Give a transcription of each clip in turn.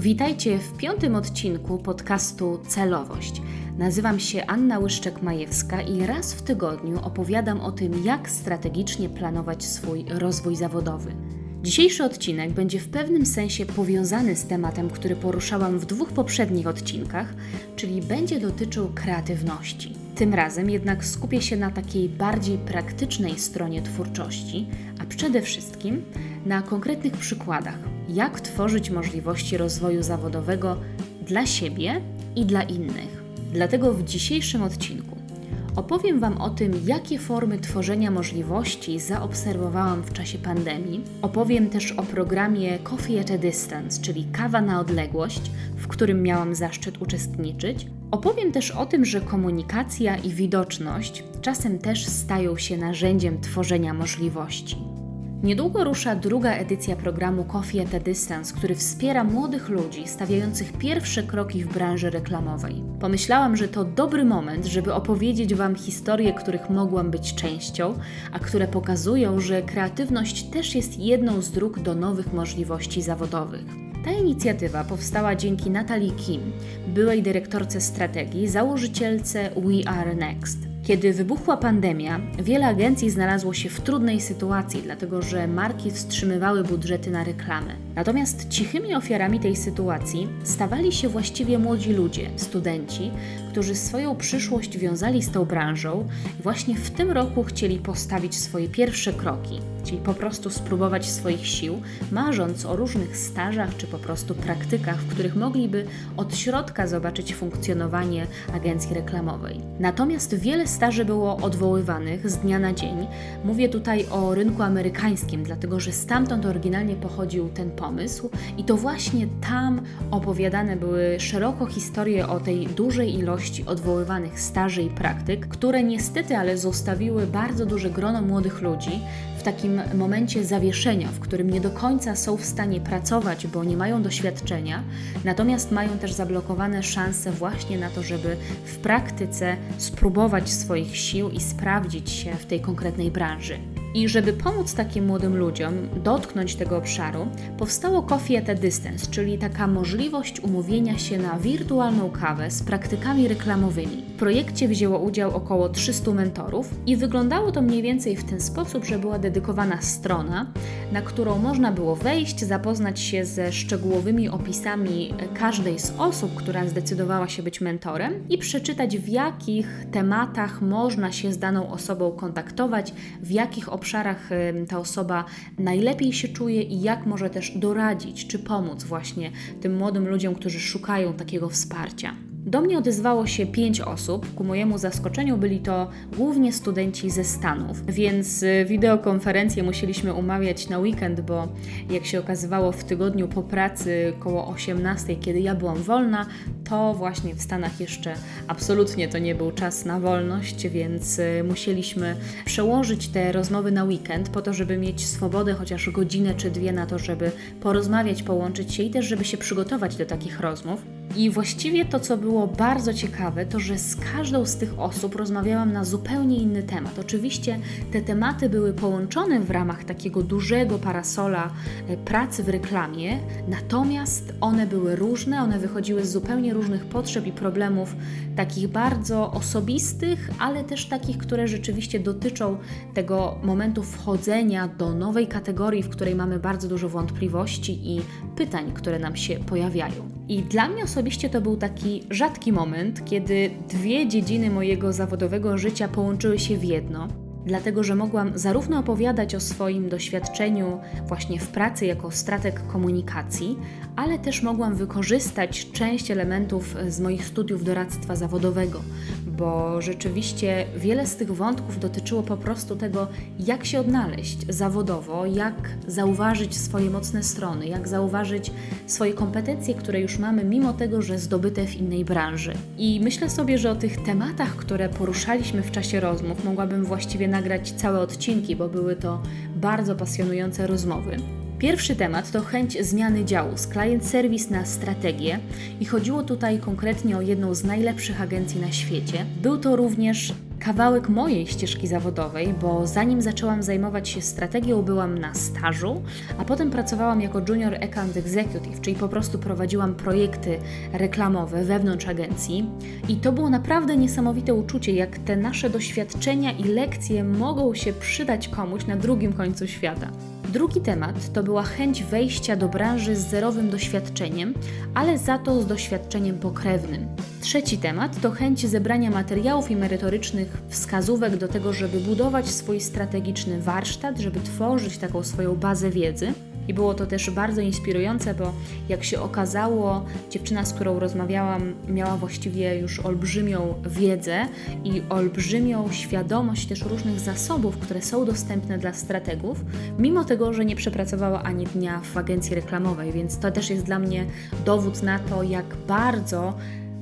Witajcie w piątym odcinku podcastu Celowość. Nazywam się Anna Łyszczek-Majewska i raz w tygodniu opowiadam o tym, jak strategicznie planować swój rozwój zawodowy. Dzisiejszy odcinek będzie w pewnym sensie powiązany z tematem, który poruszałam w dwóch poprzednich odcinkach, czyli będzie dotyczył kreatywności. Tym razem jednak skupię się na takiej bardziej praktycznej stronie twórczości, a przede wszystkim na konkretnych przykładach, jak tworzyć możliwości rozwoju zawodowego dla siebie i dla innych. Dlatego w dzisiejszym odcinku opowiem Wam o tym, jakie formy tworzenia możliwości zaobserwowałam w czasie pandemii. Opowiem też o programie Coffee at a Distance, czyli kawa na odległość, w którym miałam zaszczyt uczestniczyć. Opowiem też o tym, że komunikacja i widoczność czasem też stają się narzędziem tworzenia możliwości. Niedługo rusza druga edycja programu Coffee at a Distance, który wspiera młodych ludzi stawiających pierwsze kroki w branży reklamowej. Pomyślałam, że to dobry moment, żeby opowiedzieć Wam historie, których mogłam być częścią, a które pokazują, że kreatywność też jest jedną z dróg do nowych możliwości zawodowych. Ta inicjatywa powstała dzięki Natalii Kim, byłej dyrektorce strategii, założycielce We Are Next. Kiedy wybuchła pandemia, wiele agencji znalazło się w trudnej sytuacji, dlatego że marki wstrzymywały budżety na reklamę. Natomiast cichymi ofiarami tej sytuacji stawali się właściwie młodzi ludzie, studenci, którzy swoją przyszłość wiązali z tą branżą właśnie w tym roku chcieli postawić swoje pierwsze kroki, czyli po prostu spróbować swoich sił, marząc o różnych stażach czy po prostu praktykach, w których mogliby od środka zobaczyć funkcjonowanie agencji reklamowej. Natomiast wiele staży było odwoływanych z dnia na dzień. Mówię tutaj o rynku amerykańskim, dlatego że stamtąd oryginalnie pochodził ten pomysł i to właśnie tam opowiadane były szeroko historie o tej dużej ilości odwoływanych staży i praktyk, które niestety ale zostawiły bardzo duże grono młodych ludzi w takim momencie zawieszenia, w którym nie do końca są w stanie pracować, bo nie mają doświadczenia, natomiast mają też zablokowane szanse właśnie na to, żeby w praktyce spróbować swoich sił i sprawdzić się w tej konkretnej branży. I żeby pomóc takim młodym ludziom dotknąć tego obszaru, powstało Coffee at a Distance, czyli taka możliwość umówienia się na wirtualną kawę z praktykami reklamowymi. Projekcie wzięło udział około 300 mentorów i wyglądało to mniej więcej w ten sposób, że była dedykowana strona, na którą można było wejść, zapoznać się ze szczegółowymi opisami każdej z osób, która zdecydowała się być mentorem i przeczytać w jakich tematach można się z daną osobą kontaktować, w jakich obszarach ta osoba najlepiej się czuje i jak może też doradzić czy pomóc właśnie tym młodym ludziom, którzy szukają takiego wsparcia. Do mnie odezwało się pięć osób. Ku mojemu zaskoczeniu byli to głównie studenci ze Stanów, więc y, wideokonferencję musieliśmy umawiać na weekend, bo jak się okazywało w tygodniu po pracy koło 18, kiedy ja byłam wolna, to właśnie w Stanach jeszcze absolutnie to nie był czas na wolność, więc y, musieliśmy przełożyć te rozmowy na weekend po to, żeby mieć swobodę chociaż godzinę czy dwie na to, żeby porozmawiać, połączyć się i też, żeby się przygotować do takich rozmów. I właściwie to, co było bardzo ciekawe, to że z każdą z tych osób rozmawiałam na zupełnie inny temat. Oczywiście te tematy były połączone w ramach takiego dużego parasola e, pracy w reklamie, natomiast one były różne, one wychodziły z zupełnie różnych potrzeb i problemów, takich bardzo osobistych, ale też takich, które rzeczywiście dotyczą tego momentu wchodzenia do nowej kategorii, w której mamy bardzo dużo wątpliwości i pytań, które nam się pojawiają. I dla mnie osobiście to był taki rzadki moment, kiedy dwie dziedziny mojego zawodowego życia połączyły się w jedno. Dlatego że mogłam zarówno opowiadać o swoim doświadczeniu właśnie w pracy jako strateg komunikacji, ale też mogłam wykorzystać część elementów z moich studiów doradztwa zawodowego, bo rzeczywiście wiele z tych wątków dotyczyło po prostu tego, jak się odnaleźć zawodowo, jak zauważyć swoje mocne strony, jak zauważyć swoje kompetencje, które już mamy, mimo tego, że zdobyte w innej branży. I myślę sobie, że o tych tematach, które poruszaliśmy w czasie rozmów, mogłabym właściwie nagrać całe odcinki, bo były to bardzo pasjonujące rozmowy. Pierwszy temat to chęć zmiany działu z client service na strategię i chodziło tutaj konkretnie o jedną z najlepszych agencji na świecie. Był to również kawałek mojej ścieżki zawodowej, bo zanim zaczęłam zajmować się strategią, byłam na stażu, a potem pracowałam jako junior account executive, czyli po prostu prowadziłam projekty reklamowe wewnątrz agencji. I to było naprawdę niesamowite uczucie, jak te nasze doświadczenia i lekcje mogą się przydać komuś na drugim końcu świata. Drugi temat to była chęć wejścia do branży z zerowym doświadczeniem, ale za to z doświadczeniem pokrewnym. Trzeci temat to chęć zebrania materiałów i merytorycznych wskazówek do tego, żeby budować swój strategiczny warsztat, żeby tworzyć taką swoją bazę wiedzy. I było to też bardzo inspirujące, bo jak się okazało, dziewczyna, z którą rozmawiałam, miała właściwie już olbrzymią wiedzę i olbrzymią świadomość też różnych zasobów, które są dostępne dla strategów, mimo tego, że nie przepracowała ani dnia w agencji reklamowej, więc to też jest dla mnie dowód na to, jak bardzo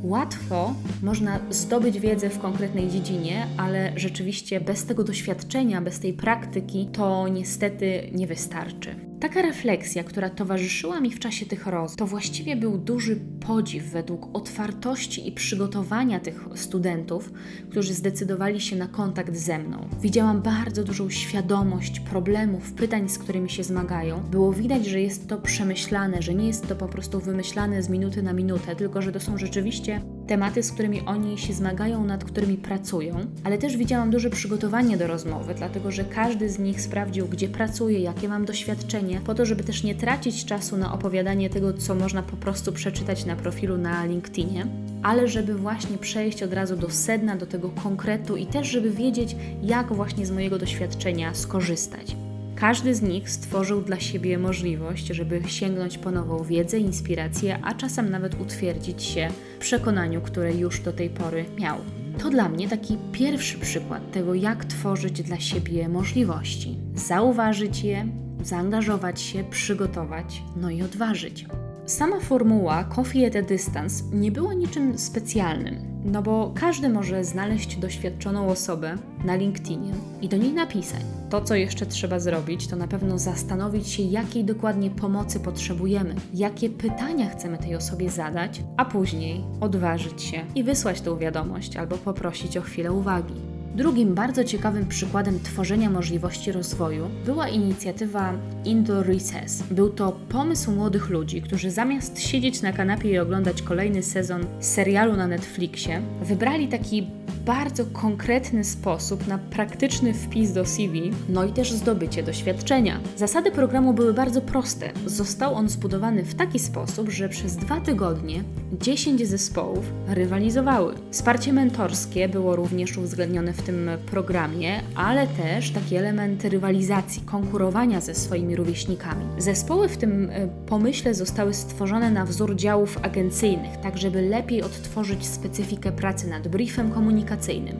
Łatwo można zdobyć wiedzę w konkretnej dziedzinie, ale rzeczywiście bez tego doświadczenia, bez tej praktyki, to niestety nie wystarczy. Taka refleksja, która towarzyszyła mi w czasie tych rozmów, to właściwie był duży podziw według otwartości i przygotowania tych studentów, którzy zdecydowali się na kontakt ze mną. Widziałam bardzo dużą świadomość problemów, pytań, z którymi się zmagają. Było widać, że jest to przemyślane, że nie jest to po prostu wymyślane z minuty na minutę, tylko że to są rzeczywiście tematy, z którymi oni się zmagają, nad którymi pracują, ale też widziałam duże przygotowanie do rozmowy, dlatego że każdy z nich sprawdził, gdzie pracuje, jakie mam doświadczenie, po to, żeby też nie tracić czasu na opowiadanie tego, co można po prostu przeczytać na profilu na LinkedInie, ale żeby właśnie przejść od razu do sedna, do tego konkretu i też, żeby wiedzieć, jak właśnie z mojego doświadczenia skorzystać. Każdy z nich stworzył dla siebie możliwość, żeby sięgnąć po nową wiedzę, inspirację, a czasem nawet utwierdzić się w przekonaniu, które już do tej pory miał. To dla mnie taki pierwszy przykład tego, jak tworzyć dla siebie możliwości. Zauważyć je, zaangażować się, przygotować, no i odważyć. Sama formuła Coffee at a Distance nie była niczym specjalnym, no bo każdy może znaleźć doświadczoną osobę na LinkedInie i do niej napisać. To, co jeszcze trzeba zrobić, to na pewno zastanowić się, jakiej dokładnie pomocy potrzebujemy, jakie pytania chcemy tej osobie zadać, a później odważyć się i wysłać tą wiadomość albo poprosić o chwilę uwagi. Drugim bardzo ciekawym przykładem tworzenia możliwości rozwoju była inicjatywa Indoor Recess. Był to pomysł młodych ludzi, którzy zamiast siedzieć na kanapie i oglądać kolejny sezon serialu na Netflixie, wybrali taki bardzo konkretny sposób na praktyczny wpis do CV, no i też zdobycie doświadczenia. Zasady programu były bardzo proste. Został on zbudowany w taki sposób, że przez dwa tygodnie 10 zespołów rywalizowały. Wsparcie mentorskie było również uwzględnione w tym programie, ale też taki element rywalizacji, konkurowania ze swoimi rówieśnikami. Zespoły w tym e, pomyśle zostały stworzone na wzór działów agencyjnych, tak żeby lepiej odtworzyć specyfikę pracy nad briefem komunikacyjnym.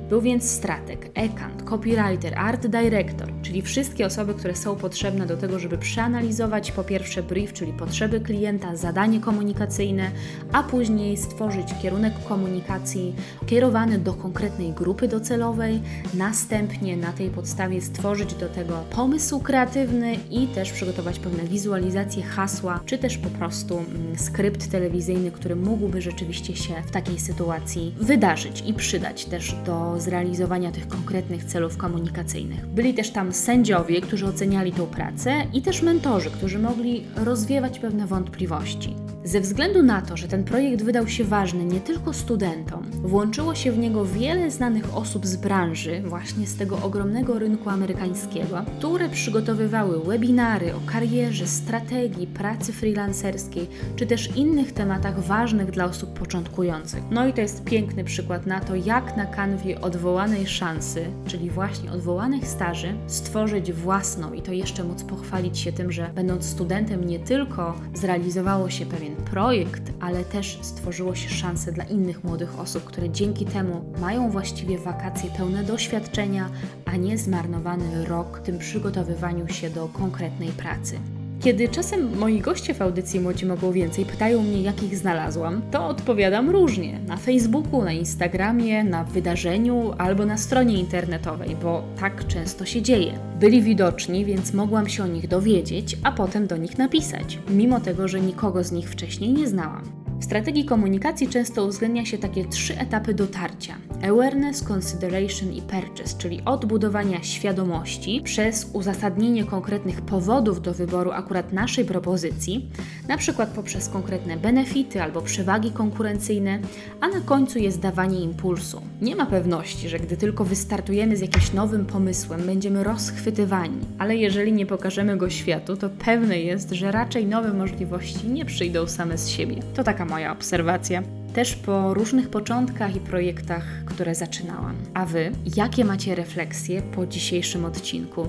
Był więc strateg, ekant, copywriter, art director, czyli wszystkie osoby, które są potrzebne do tego, żeby przeanalizować po pierwsze brief, czyli potrzeby klienta, zadanie komunikacyjne, a później stworzyć kierunek komunikacji kierowany do konkretnej grupy docelowej, następnie na tej podstawie stworzyć do tego pomysł kreatywny i też przygotować pewne wizualizacje, hasła, czy też po prostu mm, skrypt telewizyjny, który mógłby rzeczywiście się w takiej sytuacji wydarzyć i przydać też do zrealizowania tych konkretnych celów komunikacyjnych. Byli też tam sędziowie, którzy oceniali tą pracę i też mentorzy, którzy mogli rozwiewać pewne wątpliwości. Ze względu na to, że ten projekt wydał się ważny nie tylko studentom, włączyło się w niego wiele znanych osób z branży, właśnie z tego ogromnego rynku amerykańskiego, które przygotowywały webinary o karierze, strategii, pracy freelancerskiej, czy też innych tematach ważnych dla osób początkujących. No i to jest piękny przykład na to, jak na kanwie odwołanej szansy, czyli właśnie odwołanych staży, stworzyć własną i to jeszcze móc pochwalić się tym, że będąc studentem nie tylko zrealizowało się pewien projekt, ale też stworzyło się szanse dla innych młodych osób, które dzięki temu mają właściwie wakacje pełne doświadczenia, a nie zmarnowany rok w tym przygotowywaniu się do konkretnej pracy. Kiedy czasem moi goście w audycji Młodzi Mogą Więcej pytają mnie, jakich znalazłam, to odpowiadam różnie. Na Facebooku, na Instagramie, na wydarzeniu albo na stronie internetowej, bo tak często się dzieje. Byli widoczni, więc mogłam się o nich dowiedzieć, a potem do nich napisać, mimo tego, że nikogo z nich wcześniej nie znałam. W strategii komunikacji często uwzględnia się takie trzy etapy dotarcia: awareness, consideration i purchase, czyli od budowania świadomości przez uzasadnienie konkretnych powodów do wyboru akurat naszej propozycji, na przykład poprzez konkretne benefity albo przewagi konkurencyjne, a na końcu jest dawanie impulsu. Nie ma pewności, że gdy tylko wystartujemy z jakimś nowym pomysłem, będziemy rozchwytywani, ale jeżeli nie pokażemy go światu, to pewne jest, że raczej nowe możliwości nie przyjdą same z siebie. To taka moja obserwacja. Też po różnych początkach i projektach, które zaczynałam. A Wy, jakie macie refleksje po dzisiejszym odcinku?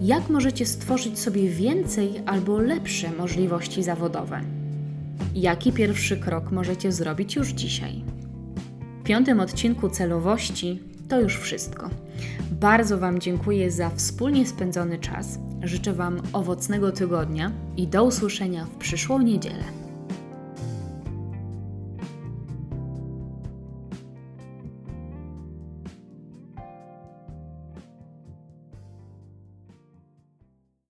Jak możecie stworzyć sobie więcej albo lepsze możliwości zawodowe? Jaki pierwszy krok możecie zrobić już dzisiaj? W piątym odcinku celowości to już wszystko. Bardzo Wam dziękuję za wspólnie spędzony czas. Życzę Wam owocnego tygodnia i do usłyszenia w przyszłą niedzielę.